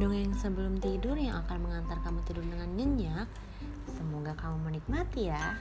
Dongeng sebelum tidur yang akan mengantar kamu tidur dengan nyenyak. Semoga kamu menikmati ya.